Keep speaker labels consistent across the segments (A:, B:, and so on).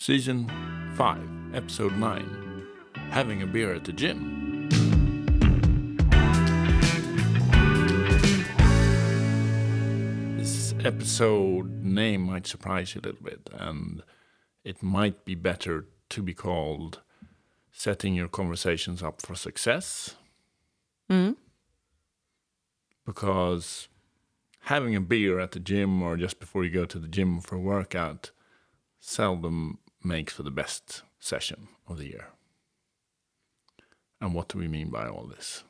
A: Season 5, Episode 9 Having a Beer at the Gym. This episode name might surprise you a little bit, and it might be better to be called Setting Your Conversations Up for Success.
B: Mm.
A: Because having a beer at the gym or just before you go to the gym for a workout seldom makes for the best session of the year. And what do we mean by all this?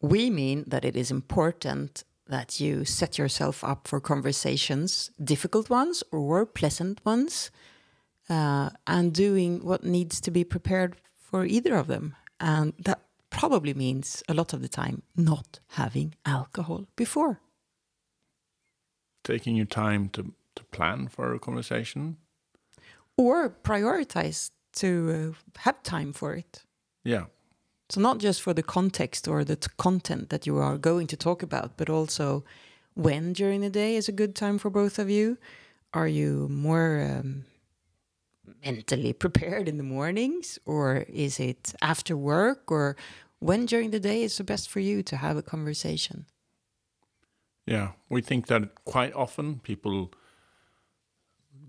B: We mean that it is important that you set yourself up for conversations, difficult ones or pleasant ones, uh, and doing what needs to be prepared for either of them. And that probably means a lot of the time not having alcohol before.
A: Taking your time to, to plan for a conversation.
B: Or prioritize to uh, have time for it.
A: Yeah.
B: So, not just for the context or the t- content that you are going to talk about, but also when during the day is a good time for both of you. Are you more um, mentally prepared in the mornings, or is it after work, or when during the day is the best for you to have a conversation?
A: Yeah. We think that quite often people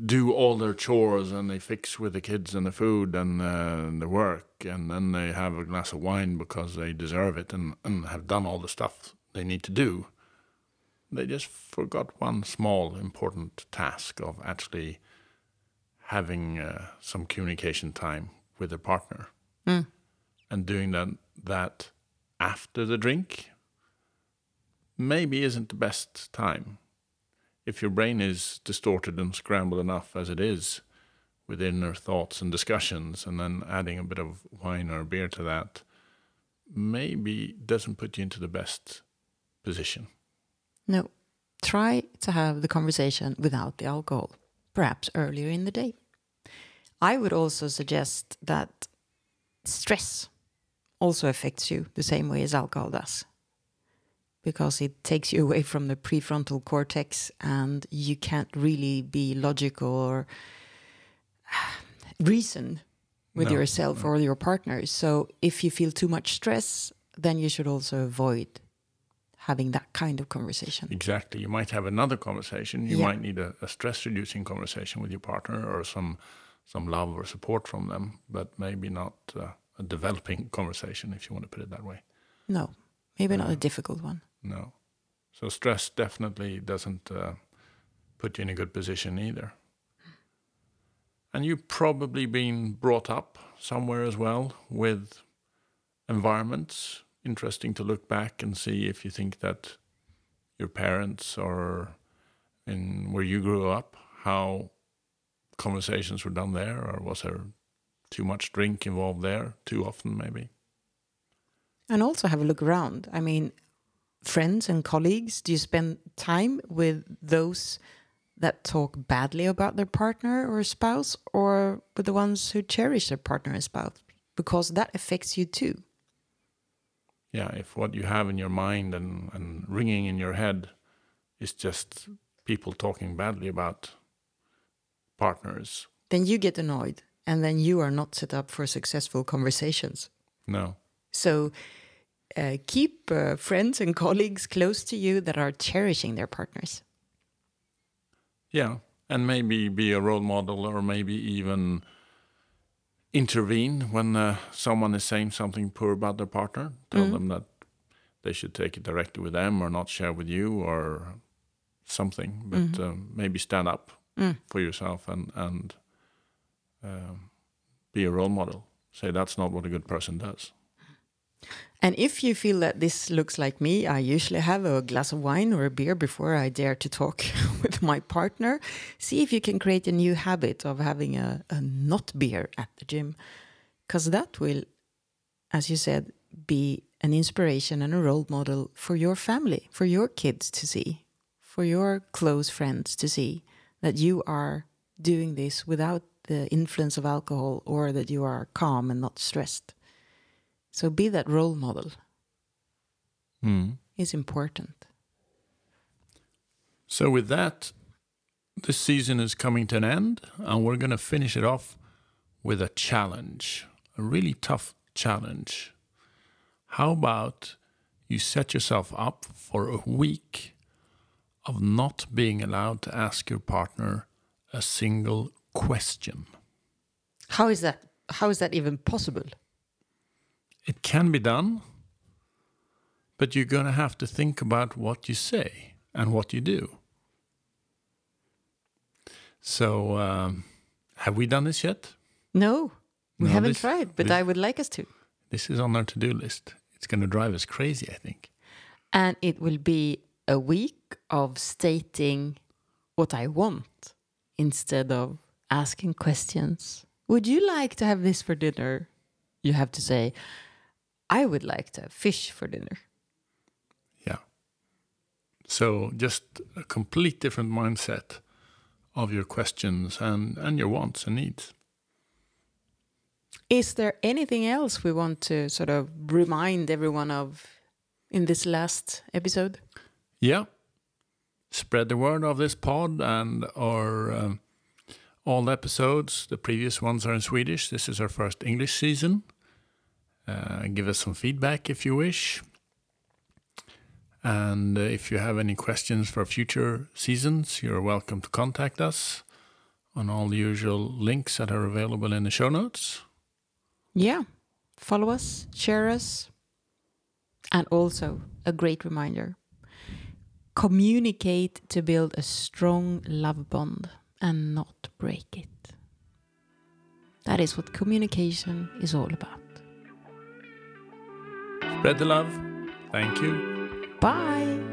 A: do all their chores and they fix with the kids and the food and uh, the work and then they have a glass of wine because they deserve it and, and have done all the stuff they need to do. They just forgot one small important task of actually having uh, some communication time with their partner.
B: Mm.
A: and doing that that after the drink maybe isn't the best time if your brain is distorted and scrambled enough as it is with inner thoughts and discussions, and then adding a bit of wine or beer to that, maybe doesn't put you into the best position.
B: No. Try to have the conversation without the alcohol, perhaps earlier in the day. I would also suggest that stress also affects you the same way as alcohol does because it takes you away from the prefrontal cortex and you can't really be logical or reason with
A: No,
B: yourself or your partner. So if you feel too much stress, then you should also avoid having that kind of conversation.
A: Exactly. You might have another conversation. You
B: Yeah.
A: might need a, a stress-reducing conversation with your partner, or some some love or support from them, but maybe not uh, a developing conversation, if you want to put it that way.
B: No, maybe not a difficult one.
A: No. So stress definitely doesn't uh, put you in a good position either. And you've probably been brought up somewhere as well with environments. Interesting to look back and see if you think that your parents or in where you grew up, how conversations were done there, or was there too much drink involved there too often, maybe?
B: And also have a look around. I mean, friends and colleagues, do you spend time with those that talk badly about their partner or spouse or with the ones who cherish their partner and spouse? Because that affects you too.
A: yeah, if what you have in your mind and, and ringing in your head is just people talking badly about partners,
B: Then you get annoyed and then you are not set up for successful conversations.
A: no.
B: So uh, keep uh, friends and colleagues close to you that are cherishing their partners.
A: Yeah, and maybe be a role model or maybe even intervene when uh, someone is saying something poor about their partner. Tell
B: Mm.
A: them that they should take it directly with them or not share with you or something, but uh, maybe stand up
B: Mm.
A: for yourself and and um, be a role model. Say that's not what a good person does.
B: And if you feel that this looks like me, I usually have a glass of wine or a beer before I dare to talk with my partner. See if you can create a new habit of having a, a not beer at the gym, because that will, as you said, be an inspiration and a role model for your family, for your kids to see, for your close friends to see that you are doing this without the influence of alcohol or that you are calm and not stressed. So be that role model hmm. is important.
A: So with that, this season is coming to an end, and we're going to finish it off with a challenge, a really tough challenge. How about you set yourself up for a week of not being allowed to ask your partner a single question?
B: How is that? How is that even possible?
A: It can be done, but you're going to have to think about what you say and what you do. So, um, have we done this yet?
B: No, we
A: No,
B: haven't
A: this-
B: tried, but
A: this-
B: I would like us to.
A: This is on our to do list. It's going to drive us crazy, I think.
B: And it will be a week of stating what I want instead of asking questions. Would you like to have this for dinner? You have to say, I would like to have fish for dinner.
A: Yeah. So, just a complete different mindset of your questions and, and your wants and needs.
B: Is there anything else we want to sort of remind everyone of in this last episode?
A: Yeah. Spread the word of this pod and our um, all episodes. The previous ones are in Swedish. This is our first English season. Uh, give us some feedback if you wish. And uh, if you have any questions for future seasons, you're welcome to contact us on all the usual links that are available in the show notes.
B: Yeah. Follow us, share us. And also, a great reminder communicate to build a strong love bond and not break it. That is what communication is all about.
A: Spread the love. Thank you.
B: Bye.